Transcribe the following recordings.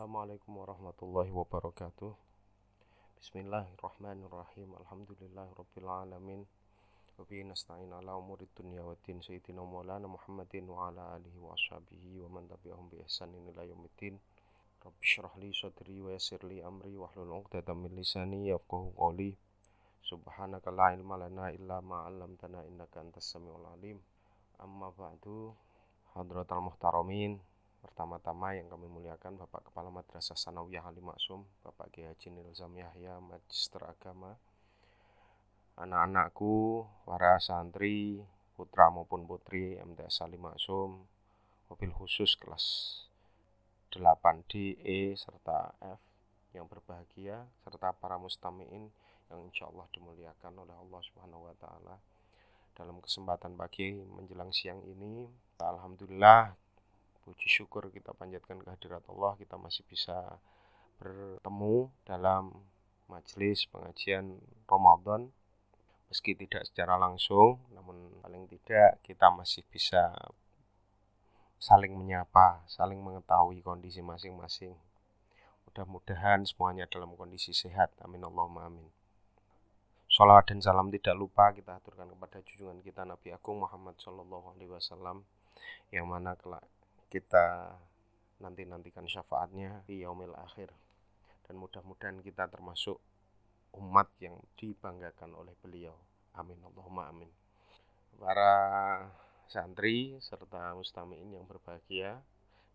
Assalamualaikum warahmatullahi wabarakatuh. Bismillahirrahmanirrahim. Alhamdulillahirrabbilalamin. Wabihi nasta'in ala umuri dunia wa din. Sayyidina maulana Muhammadin wa ala alihi wa ashabihi Wa man tabi'ahum bi ihsanin ila yawmiddin Rabbi syrah li sadri wa yasir li amri Wahlul uqdatan min lisani yafqahu qawli. Subhanaka la ilma lana illa ma'allamtana innaka antas sami'ul alim. Amma ba'du. Hadratal muhtaramin Pertama-tama yang kami muliakan Bapak Kepala Madrasah Sanawiyah Ali Maksum, Bapak Kiai Haji Nilzam Yahya, Magister Agama, anak-anakku, para santri, putra maupun putri MTS Ali Maksum, mobil khusus kelas 8D, E, serta F yang berbahagia, serta para mustamiin yang insya Allah dimuliakan oleh Allah Subhanahu wa Ta'ala. Dalam kesempatan pagi menjelang siang ini, Alhamdulillah puji syukur kita panjatkan kehadirat Allah kita masih bisa bertemu dalam majelis pengajian Ramadan meski tidak secara langsung namun paling tidak kita masih bisa saling menyapa, saling mengetahui kondisi masing-masing. Mudah-mudahan semuanya dalam kondisi sehat. Amin Allahumma amin. Salawat dan salam tidak lupa kita aturkan kepada junjungan kita Nabi Agung Muhammad Shallallahu Alaihi Wasallam yang mana kelak kita nanti-nantikan syafaatnya di yaumil akhir. Dan mudah-mudahan kita termasuk umat yang dibanggakan oleh beliau. Amin. Allahumma amin. Para santri serta mustamiin yang berbahagia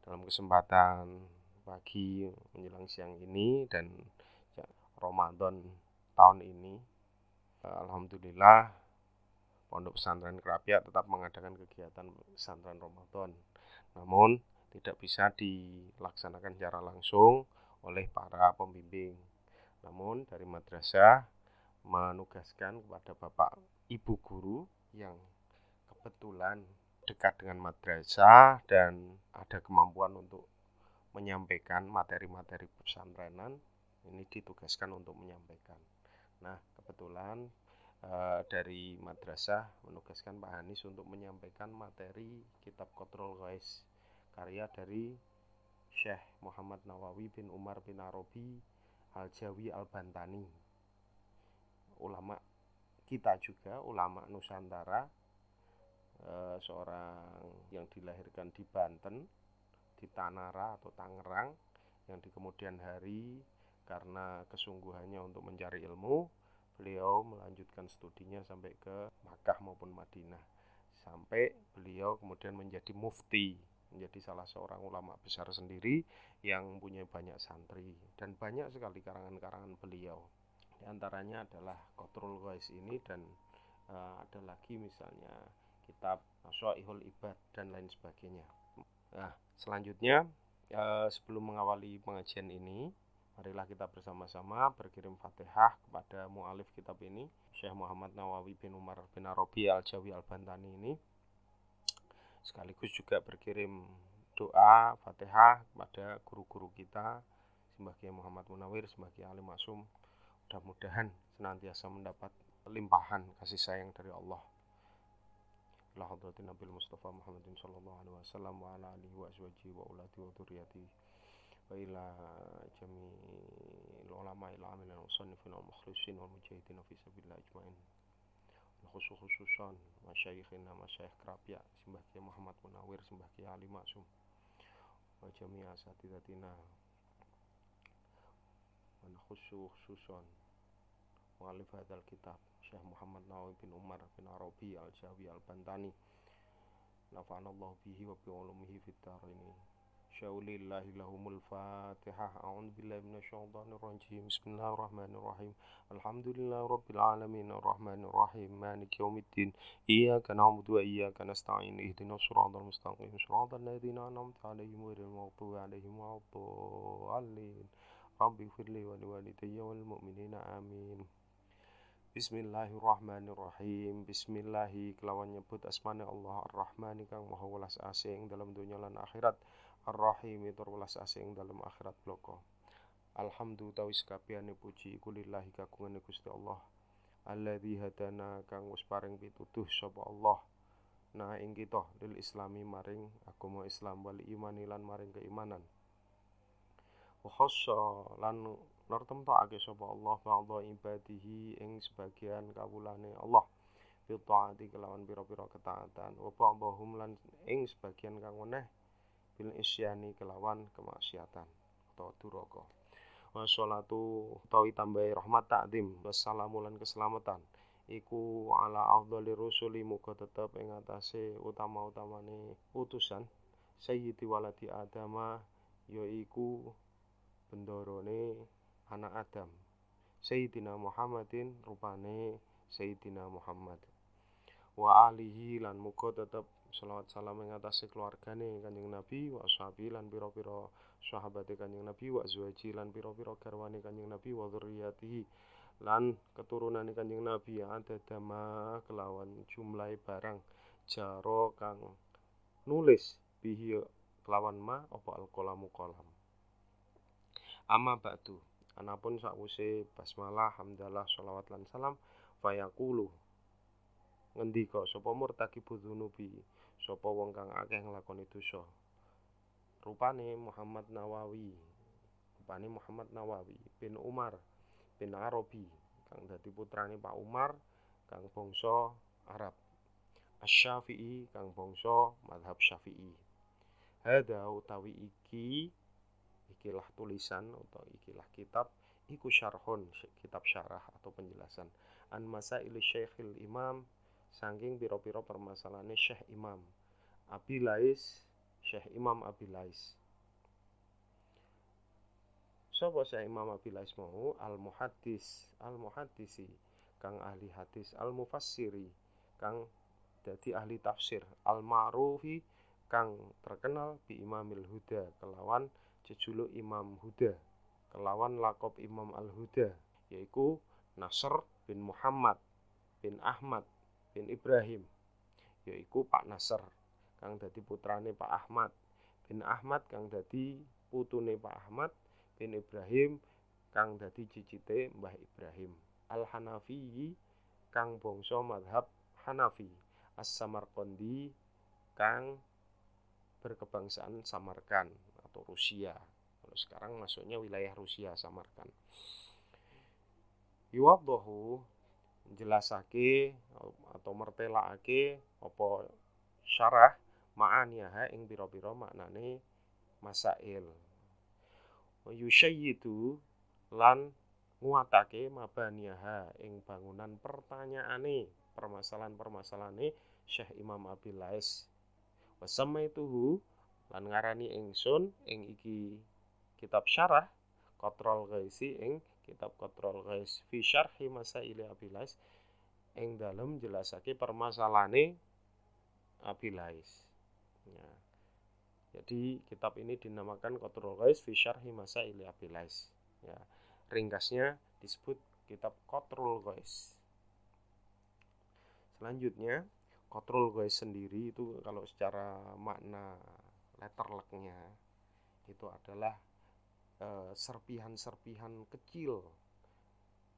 dalam kesempatan pagi menjelang siang ini dan Ramadan tahun ini Alhamdulillah Pondok Pesantren Kerapiak tetap mengadakan kegiatan pesantren Ramadan namun tidak bisa dilaksanakan secara langsung oleh para pembimbing. Namun dari madrasah menugaskan kepada Bapak Ibu guru yang kebetulan dekat dengan madrasah dan ada kemampuan untuk menyampaikan materi-materi pesantrenan ini ditugaskan untuk menyampaikan. Nah, kebetulan Eh, dari madrasah menugaskan Pak Hanis untuk menyampaikan materi kitab Kontrol Guys karya dari Syekh Muhammad Nawawi bin Umar bin Arabi Al-Jawi Al-Bantani. Ulama kita juga ulama Nusantara e, seorang yang dilahirkan di Banten di Tanara atau Tangerang yang di kemudian hari karena kesungguhannya untuk mencari ilmu beliau melanjutkan studinya sampai ke Makkah maupun Madinah. Sampai beliau kemudian menjadi mufti menjadi salah seorang ulama besar sendiri yang punya banyak santri dan banyak sekali karangan-karangan beliau. Di antaranya adalah Qatrul Ghais ini dan uh, ada lagi misalnya kitab Naswaihul Ibad dan lain sebagainya. Nah selanjutnya uh, sebelum mengawali pengajian ini Marilah kita bersama-sama berkirim Fatihah kepada mu'alif kitab ini Syekh Muhammad Nawawi bin Umar bin Arabi Al-Jawi Al-Bantani ini. Sekaligus juga berkirim doa Fatihah kepada guru-guru kita Simbah Kiai Muhammad Munawir, Simbah Kiai Ali Masum. Mudah-mudahan senantiasa mendapat limpahan kasih sayang dari Allah. La hadratin Nabi Mustafa Muhammadin sallallahu alaihi wasallam wa ala alihi wa azwajihi wa ulati wa dzurriyyatihi وإلى جميع العلماء العاملين والمصنفين والمخلصين والمجاهدين في سبيل الله أجمعين khusus khususan masyayikhina masyayikh kerapia Simbah Kiai Muhammad Munawir Simbah Kiai Ali Maksum wa jami'a asatidatina wa khusus khususan mu'alif hadal kitab Syekh Muhammad Nawawi bin Umar bin Arabi al-Jawi al-Bantani nafa'anallahu bihi wa bi ulumihi fid ini Syaulillahi lahumul fatihah A'udhu billahi minasyaitanir rajim Bismillahirrahmanirrahim Alhamdulillah rabbil alamin Ar-Rahmanirrahim Malik yaumiddin Iyaka na'budu wa iyaka nasta'in Ihdinas siratal mustaqim Siratal ladzina an'amta 'alaihim ghairil maghdubi 'alaihim waladdallin Rabbi firli wa liwalidayya wal mu'minina amin Bismillahirrahmanirrahim Bismillahi kelawan nyebut asmane Allah Ar-Rahmani kang maha welas asing dalam dunia lan akhirat Ar-Rahim tur welas asing dalam akhirat bloko. Alhamdulillah tawis kabehane puji iku lillahi kagungane Gusti Allah. Alladzi hadana kang wis paring pituduh sapa Allah. Nah ing kita lil islami maring agama Islam wal imani lan maring keimanan. wa khassa lan nur temtokake sapa Allah ba'dha ibadihi ing sebagian kawulane Allah bil taati kelawan pira-pira ketaatan wa ba'dhum lan ing sebagian kang meneh bil isyani kelawan kemaksiatan atau duraka. Wa sholatu utawi tambahi rahmat takdim wassalamu lan keselamatan. Iku ala afdhali rusuli muga tetep ing atase utama-utamane utusan sayyidi waladi adama yaiku bendorone anak Adam. Sayyidina Muhammadin rupane Sayyidina Muhammad. Wa alihi lan muga tetep selawat salam ing atase keluargane Kanjeng Nabi wa ashabi lan pira-pira sahabate Kanjeng Nabi wa azwaji lan pira-pira garwane Kanjeng Nabi wa dzurriyyatihi lan keturunane Kanjeng Nabi. Ada dama kelawan jumlah barang jaro kang nulis bihi kelawan ma apa al-qalamu qalam. Amma ba'du. Anapun sakwise basmalah hamdalah sholawat lan salam fayaqulu ngendika sapa murtakibu dzunubi sapa wong kang akeh nglakoni dosa? Rupane Muhammad Nawawi. Rupane Muhammad Nawawi bin Umar bin Arabi kang dadi putrane Pak Umar kang bangsa Arab. Asy-Syafi'i kang bangsa madhab Syafi'i. Hada utawi iki ikilah tulisan atau ikilah kitab iku syarhun kitab syarah atau penjelasan. An masail syekhil imam saking piro-piro permasalahannya Syekh Imam Abilais Syekh Imam Abilais. Sopo Syekh Imam Abilais mau? Al muhaddis al muhaddisi kang ahli hadis al mufassiri kang jadi ahli tafsir al ma'rufi kang terkenal bi Imamil Huda kelawan jejuluk Imam Huda kelawan lakop Imam Al Huda yaitu Nasr bin Muhammad bin Ahmad bin Ibrahim yaiku Pak Nasr kang dadi putrane Pak Ahmad. Bin Ahmad kang dadi putune Pak Ahmad bin Ibrahim kang dadi cicite Mbah Ibrahim. Al Hanafi kang bangsa madhab Hanafi. As Samarqandi kang berkebangsaan Samarkan atau Rusia. Kalau sekarang masuknya wilayah Rusia Samarkan. Yuwaddahu jelasake atau mertelakake apa syarah ma'aniha ing pira-pira maknane masail. Yusyayyidu lan nguatake mabaniha ing bangunan pertanyaane permasalahan-permasalahane Syekh Imam Abil Lais. Wasama itu lan ngarani ingsun ing iki kitab syarah kontrol gaisi ing kitab kontrol guys fi syarhi masaili abilais ing dalem jelasake permasalahane abilais ya. jadi kitab ini dinamakan kontrol guys fi syarhi masaili abilais ya. Ringkasnya disebut kitab kontrol guys selanjutnya kontrol guys sendiri itu kalau secara makna letterleknya itu adalah serpihan-serpihan kecil.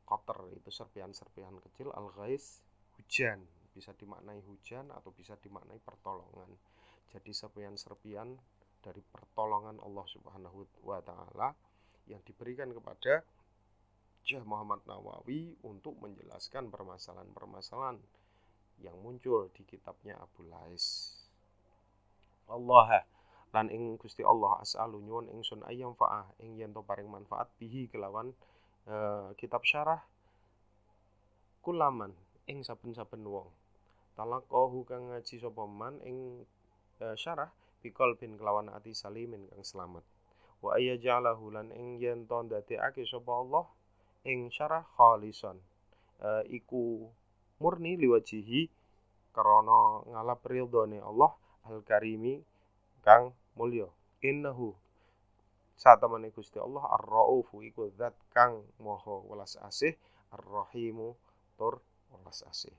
Kotor itu serpihan-serpihan kecil al ghais hujan. Bisa dimaknai hujan atau bisa dimaknai pertolongan. Jadi serpihan-serpihan dari pertolongan Allah Subhanahu wa taala yang diberikan kepada Syekh Muhammad Nawawi untuk menjelaskan permasalahan-permasalahan yang muncul di kitabnya Abu Lais. Allah lan ing Gusti Allah as'alu nyuwun ingsun ayam fa'ah ing yen to paring manfaat bihi kelawan e, kitab syarah kulaman ing saben-saben wong. Talaqahu kang ngaji sapa man ing e, syarah bikol bin kelawan ati salimin kang selamat. Wa ayya ja'alahu lan ing yen to ndadekake sapa Allah ing syarah khalisan e, iku murni liwajihi karena ngalap ridhone Allah al-karimi kang mulya. Innahu. Saat temane Gusti Allah ar-raufu iku zat kang moho welas asih ar-rahimu tur welas asih.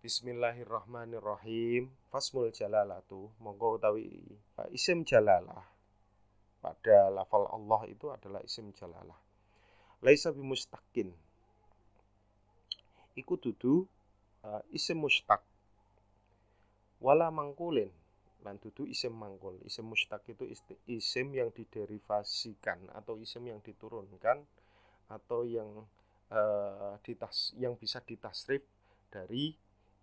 Bismillahirrahmanirrahim. Fasmul jalalatu. Monggo utawi isim jalalah. Pada lafal Allah itu adalah isim jalalah. Laisa bimustakin Iku dudu uh, isim mustaq. Wala mangkulin lan dudu isim mangkul isim mustaq itu isim yang diderivasikan atau isim yang diturunkan atau yang uh, ditas yang bisa ditasrif dari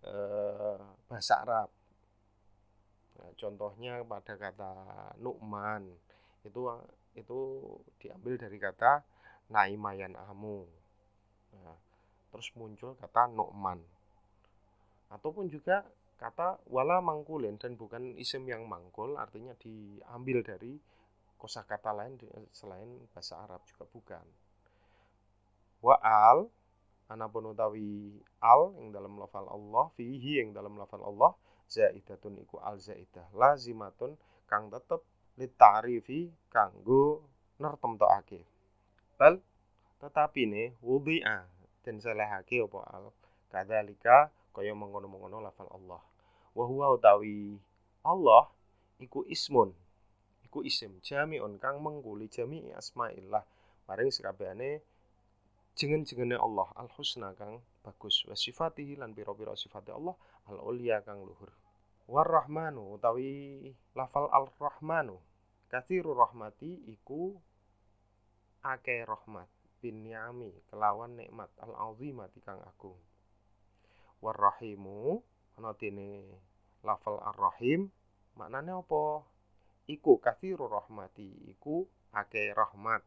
uh, bahasa Arab. Nah, contohnya pada kata Nu'man itu itu diambil dari kata naimayan amu. Nah, terus muncul kata Nu'man. Ataupun juga kata wala mangkulin dan bukan isim yang mangkul artinya diambil dari kosakata lain selain bahasa Arab juga bukan. Wa al anapun utawi al yang dalam lafal Allah fihi yang dalam lafal Allah zaidatun iku al zaidah lazimatun kang tetep litarifi kanggo nertem ake bal tetapi ne wudi'a dan selehake apa al? Kadzalika kaya mengkono-mengkono lafal Allah. Wa huwa utawi Allah iku ismun. Iku isim jami'un kang mengkuli jami'i asma'illah. Maring sekabehane jengen-jengene Allah al husna kang bagus. Wa sifatihi lan pira-pira sifate Allah al ulia kang luhur. Warrahmanu utawi lafal al rahmanu kathiru rahmati iku ake rahmat. Bin ni'ami kelawan nikmat. Al azimati kang agung warrahimu. Dene lafal ar-rahim. Maknane apa? Iku kathiru rahmati iku ake rahmat.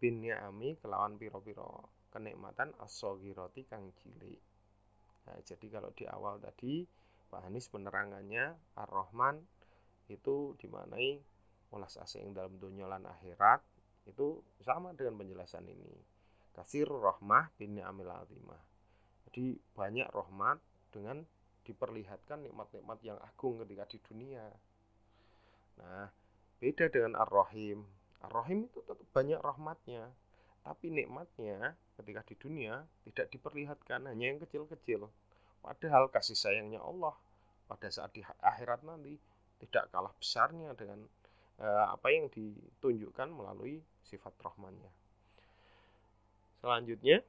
Bin ni'ami kelawan pira-pira kenikmatan as-saghirati kang cilik. Nah, jadi kalau di awal tadi Pak Hanis penerangannya ar-rahman itu dimaknai ulas asing dalam dunia lan akhirat itu sama dengan penjelasan ini. Kasir rahmah bin ni'amil azimah jadi banyak rahmat dengan diperlihatkan nikmat-nikmat yang agung ketika di dunia. Nah, beda dengan Ar-Rahim. Ar-Rahim itu tetap banyak rahmatnya, tapi nikmatnya ketika di dunia tidak diperlihatkan, hanya yang kecil-kecil. Padahal kasih sayangnya Allah pada saat di akhirat nanti tidak kalah besarnya dengan eh, apa yang ditunjukkan melalui sifat rahmannya. Selanjutnya,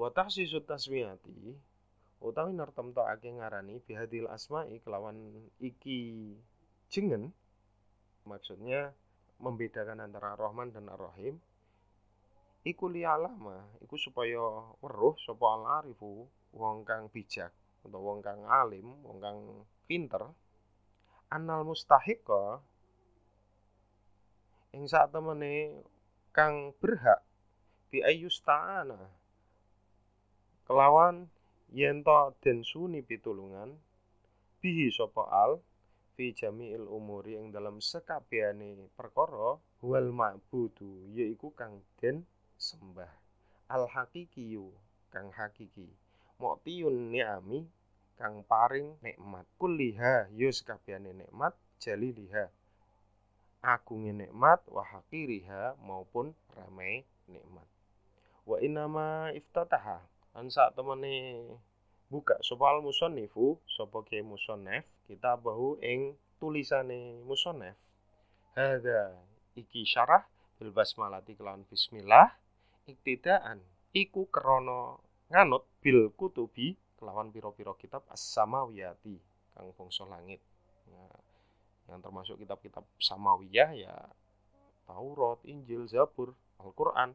wa tahsisu tasmiyati utawi ake ngarani bihadil asma'i kelawan iki jengen. Maksudnya membedakan antara Rahman dan Ar-Rahim. Iku liyalama iku supaya weruh sapa al-arifu wong kang bijak atau wong kang alim wong kang pinter. Anal mustahiqa ing sak temene kang berhak bi ayyusta'ana kelawan yen to den suni pitulungan bihi sapa al fi jami'il umuri ing dalam sekabehane perkara wal ma'budu yaiku kang den sembah. Al haqiqiyu kang hakiki. Mu'tiyun ni'ami kang paring nikmat. Kulliha yo sekabehane nikmat jaliliha. Agunge nikmat wa haqiriha maupun ramai nikmat. Wa inama iftataha Lan saat temene buka sapa al musonnifu sapa ke musonnef kita bahu ing tulisane musonnef. Hadza iki syarah bil basmalati kelawan bismillah. Iktidaan iku krana nganut bil kutubi kelawan piro-piro kitab as-samawiyati kang bangsa langit. Nah, yang termasuk kitab-kitab samawiyah ya Taurat, Injil, Zabur, Al-Quran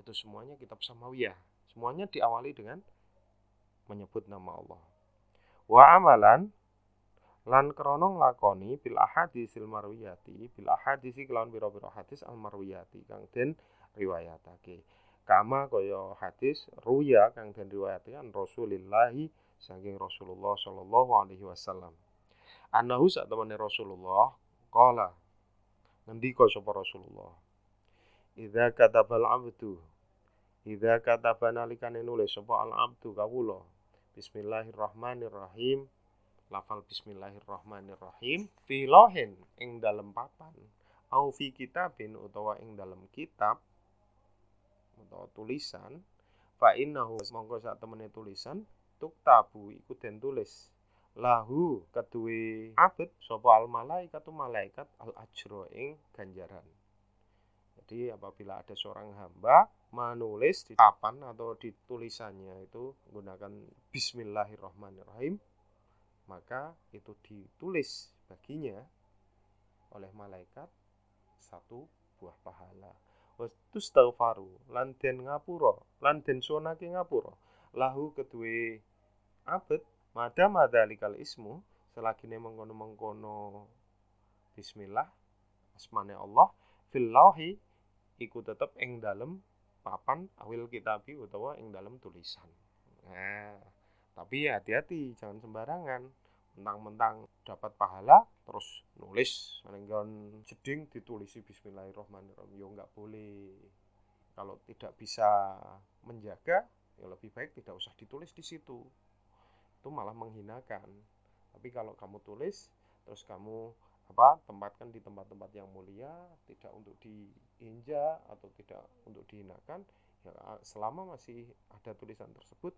itu semuanya kitab samawiyah Semuanya diawali dengan menyebut nama Allah. Wa amalan lan krana nglakoni bil ahadisil marwiyati bil ahadisi kelawan pira-pira hadis al marwiyati kang den riwayatake. Kama kaya hadis ruya kang den riwayatake Rasulillahi saking Rasulullah sallallahu alaihi wasallam. Anahu sak temene Rasulullah qala ngendika sapa Rasulullah Idza katabal abdu Idza kataba nalikane nulis sapa al abdu kawula. Bismillahirrahmanirrahim. Lafal bismillahirrahmanirrahim. Fi lohin ing dalem papan. Au fi kitabin utawa ing dalem kitab utawa tulisan. Fa innahu mongko sak temene tulisan tuktabu iku den tulis. Lahu keduwe abet sapa al malaikatu malaikat al ajro ing ganjaran. Jadi apabila ada seorang hamba menulis di papan atau di tulisannya itu menggunakan Bismillahirrahmanirrahim maka itu ditulis baginya oleh malaikat satu buah pahala. Tustaghfaru lan den ngapura lan den sunake ngapura. Lahu kedue abet mada madzalikal ismu selagine mengkono-mengkono bismillah asmane Allah fil lauhi iku tetep ing dalem papan awil kitabi utawa ing dalem tulisan. Nah tapi hati-hati jangan sembarangan. Mentang-mentang dapat pahala terus nulis. Melenggon jeding ditulisi Bismillahirrahmanirrahim. Yo nggak boleh. Kalau tidak bisa menjaga ya lebih baik tidak usah ditulis di situ. Itu malah menghinakan. Tapi kalau kamu tulis terus kamu apa tempatkan di tempat-tempat yang mulia tidak untuk diinjak atau tidak untuk dihinakan ya selama masih ada tulisan tersebut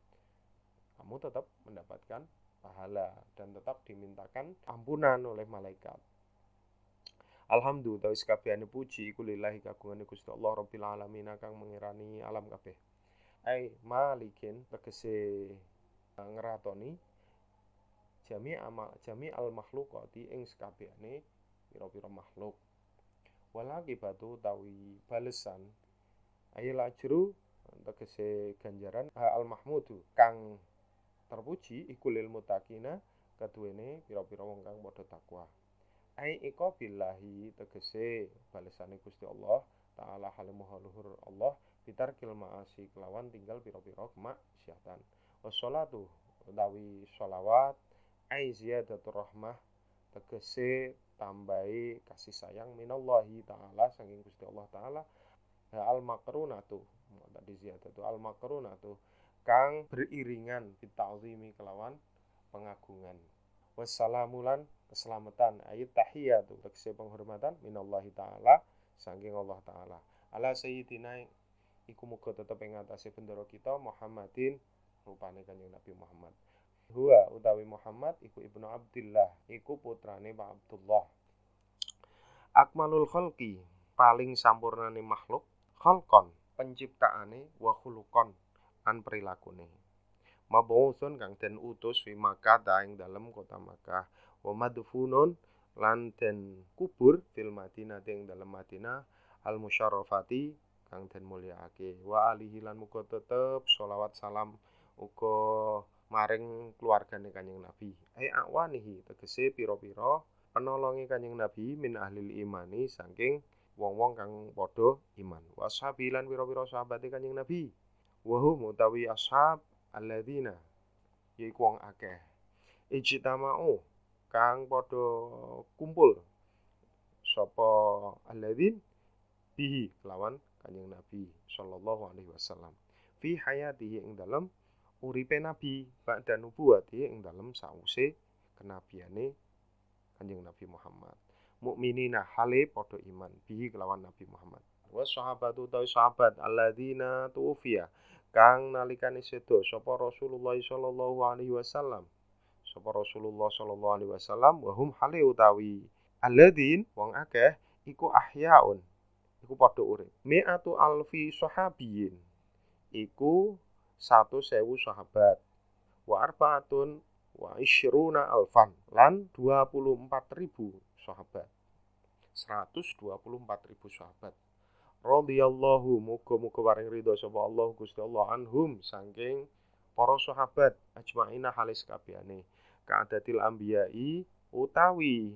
kamu tetap mendapatkan pahala dan tetap dimintakan ampunan oleh malaikat. Alhamdulillah wis puji iku lillahi kagungane Gusti Allah Rabbil alamin kang mengirani alam kabeh. Ai malikin tegese eh, ngeratoni jami amal jami al makhlukati ing sekabehane pira-pira makhluk. Wala batu tawi balesan. Ayil ajru tegese ganjaran al mahmudu kang terpuji iku lil mutakina keduwene pira-pira wong kang padha takwa. Ai iko billahi tegese balesane Gusti Allah taala halimu haluhur Allah bitar maasi kelawan tinggal pira-pira kemaksiatan. Wassalatu utawi sholawat ai ziyadatur rahmah tegese tambahi kasih sayang minallahi taala saking Gusti Allah taala. Al makrunatu tadi ziyadatu al makrunatu kang beriringan bita'zimi kelawan pengagungan. Wassalamulan keselamatan. Ayat tahiyatu tegese penghormatan minallahi taala saking Allah taala. Ala sayyidina iku muga tetep ing kita Muhammadin rupane kanjeng Nabi Muhammad huwa utawi Muhammad iku ibnu Abdullah iku putrane Pak Abdullah. Akmalul khalqi paling sampurnane makhluk khalqon penciptaane wa khuluqon lan perilakune mabungsun kang den utus fi Makkah ing dalem kota Makkah. Wa madfunun lan den kubur fil Madinah ing dalem Madinah. Al musyarrafati kang den mulyaake wa alihi lan muga tetep sholawat salam uga maring keluargane Kanjeng Nabi. Ai awanihi tegese pira-pira penolongi Kanjeng Nabi min ahlil imani saking wong-wong kang padha iman. Washabi lan pira-pira sahabate Kanjeng Nabi. Wahum utawi ashab alladzina yaiku wong akeh. Ijtama'u kang padha kumpul. Sapa alladzin bihi kelawan kanjeng Nabi sallallahu alaihi wasallam. Fi hayatihi ing dalem uripe Nabi ba'da nubuwati ing dalem sause kenabiane kanjeng Nabi Muhammad. Mukminina hale padha iman bihi kelawan Nabi Muhammad. Wa sahabatu tawi sahabat alladzina tufiya kang nalikane sedo sapa Rasulullah sallallahu alaihi wasallam. Sapa Rasulullah sallallahu alaihi wasallam wa hum hale utawi alladzin wong akeh iku ahyaun iku padha urip. Mi'atu alfi sahabiyin iku satu sewu sahabat. Wa arbaatun wa isyruna alfan. Lan 24 ribu sahabat. 124 ribu sahabat. Radhiyallahu muga-muga paring ridho sapa Allah Gusti Allah anhum saking para sahabat ajmaina halis kabehane. Ka'adatil ambiyai utawi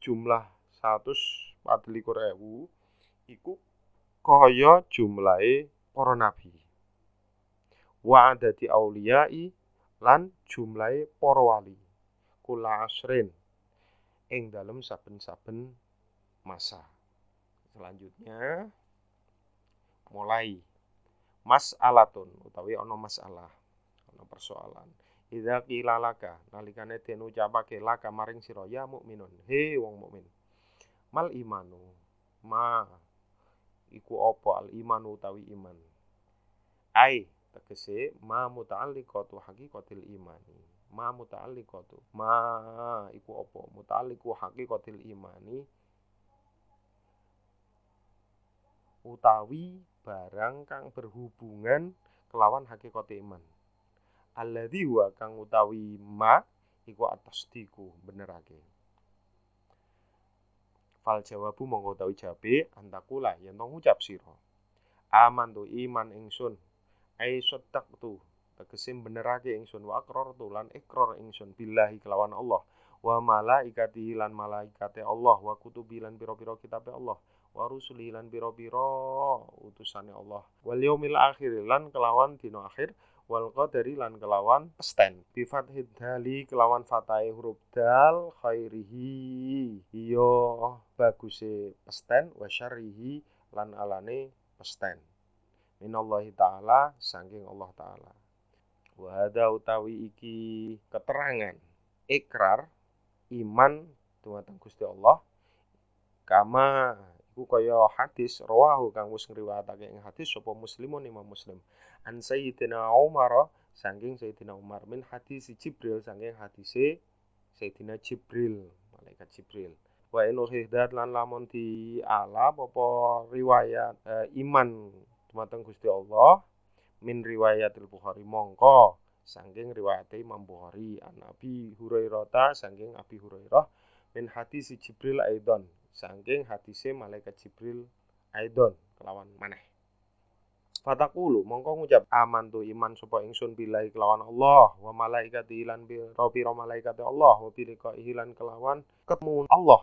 jumlah 124.000 iku kaya jumlahe para nabi wa adati auliyai lan jumlahe para wali. Kula asrin ing dalem saben-saben masa. Selanjutnya mulai mas'alatun utawi ana masalah ana persoalan. Idza qila laka nalikane den ucapake laka maring sira ya mukminun. He wong mukmin mal imanu? Ma iku apa al imanu utawi iman? Ai tegese ma muta'alliqatu haqiqatil imani. Ma muta'alliqatu ma iku apa? Muta'alliqu haqiqatil imani. Utawi barang kang berhubungan kelawan hakikat iman. Alladzi huwa kang utawi ma iku atas diku benerake. Fal jawabu mongko tau jabe antakula yen ngucap sira. Aman tu iman ingsun ai tu. Tegese benerake ingsun. Wa aqrar tu lan ikrar ingsun. Billahi kelawan Allah. Wa malaikati lan malaikate Allah. Wa kutubi lan pira-pira kitabe Allah. Wa rusuli lan pira-pira utusane Allah. Wal yaumil akhir lan kelawan dina akhir. Wal qadari lan kelawan pesten bi fathid kelawan fatai huruf dal khairihi. Iya baguse pesten wa syarrihi lan alane pesten minallahi taala saking Allah taala. Wa utawi iki keterangan ikrar iman dumateng Gusti Allah. Kama iku kaya hadis rawahu kang wis ngriwayatake ing hadis sapa muslimun Imam Muslim. An Sayyidina Umar saking Sayyidina Umar min hadis Jibril saking hadise Sayyidina Jibril malaikat Jibril. Wa in uhiddat lan lamun di ala apa riwayat e, iman dumateng Gusti Allah min riwayatil Bukhari mongko. Sangking riwayat Imam Bukhari an Abi Hurairah sangking Abi Hurairah min hadis Jibril aidon. Sangking hadise malaikat Jibril aidon kelawan maneh. Fatakulu mongko ngucap aman tu iman sapa ingsun billahi kelawan Allah wa malaikati lan pira-pira malaikate Allah wa biliqaihi lan kelawan ketemu Allah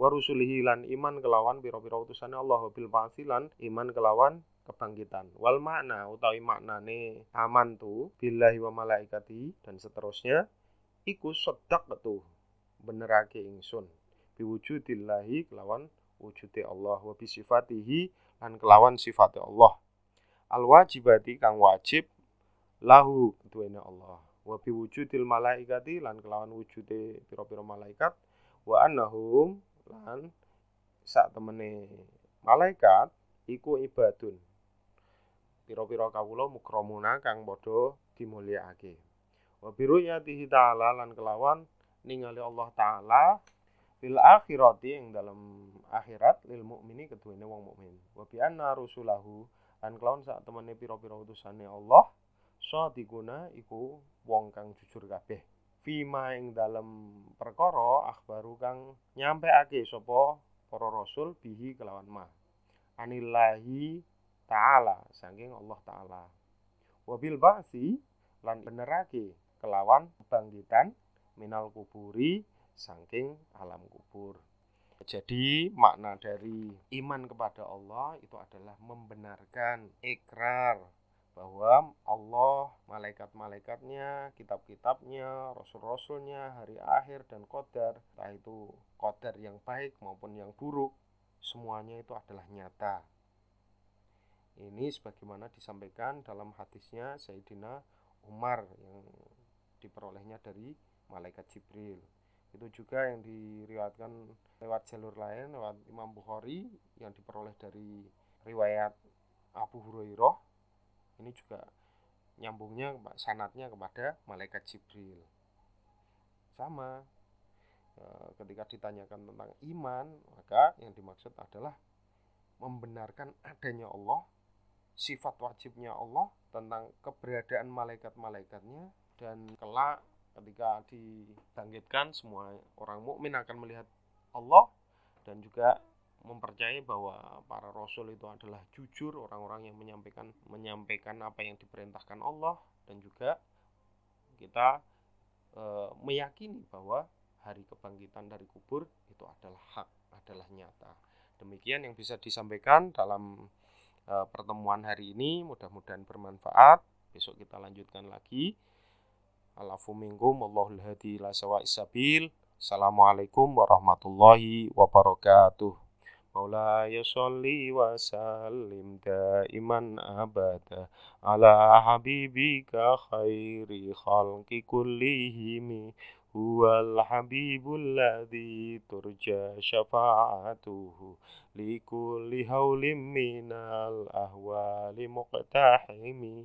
wa rusulihi lan iman kelawan pira-pira utusane Allah bil lan iman kelawan kebangkitan. Wal makna utawi maknane aman tu billahi wa malaikati dan seterusnya iku sedak tu benerake ingsun. Biwujudillahi kelawan wujude Allah wa bisifatihi lan kelawan sifate Allah. Al wajibati kang wajib lahu ketuene Allah. Wa biwujudil malaikati lan kelawan wujude pira-pira malaikat. Wa annahum lan sak temene malaikat iku ibadun. Pira-pira kawula mukramuna kang padha dimulyakake. Wa biruyatihi ta'ala lan kelawan ningali Allah taala fil akhirati ing dalam akhirat lil mukmini keduene wong mukmin. Wa bi anna rusulahu lan kelawan sak temene pira-pira utusane Allah diguna iku wong kang jujur kabeh fima ing dalam perkara akhbaru kang nyampeake sapa para rasul bihi kelawan ma. Anillahi taala saking Allah taala. Wabil ba'si lan benerake kelawan kebangkitan minal kuburi saking alam kubur. Jadi makna dari iman kepada Allah itu adalah membenarkan ikrar bahwa Allah, malaikat-malaikatnya, kitab-kitabnya, rasul-rasulnya, hari akhir dan kodar, entah itu kodar yang baik maupun yang buruk, semuanya itu adalah nyata ini sebagaimana disampaikan dalam hadisnya Sayyidina Umar yang diperolehnya dari malaikat Jibril. Itu juga yang diriwayatkan lewat jalur lain lewat Imam Bukhari yang diperoleh dari riwayat Abu Hurairah. Ini juga nyambungnya sanatnya kepada malaikat Jibril. Sama e, ketika ditanyakan tentang iman, maka yang dimaksud adalah membenarkan adanya Allah sifat wajibnya Allah tentang keberadaan malaikat-malaikatnya dan kelak ketika dibangkitkan semua orang mukmin akan melihat Allah dan juga mempercayai bahwa para rasul itu adalah jujur orang-orang yang menyampaikan menyampaikan apa yang diperintahkan Allah. Dan juga kita e, meyakini bahwa hari kebangkitan dari kubur itu adalah hak adalah nyata. Demikian yang bisa disampaikan dalam uh, pertemuan hari ini. Mudah-mudahan bermanfaat. Besok kita lanjutkan lagi. Alafu wallahul hadi la sabil. Assalamualaikum warahmatullahi wabarakatuh مولاي صل وسلم دائما أبدا. على حبيبك خير خلق كلهم. هو الحبيب الذي ترجى شفاعته. لكل هول من الأهوال مقتحم.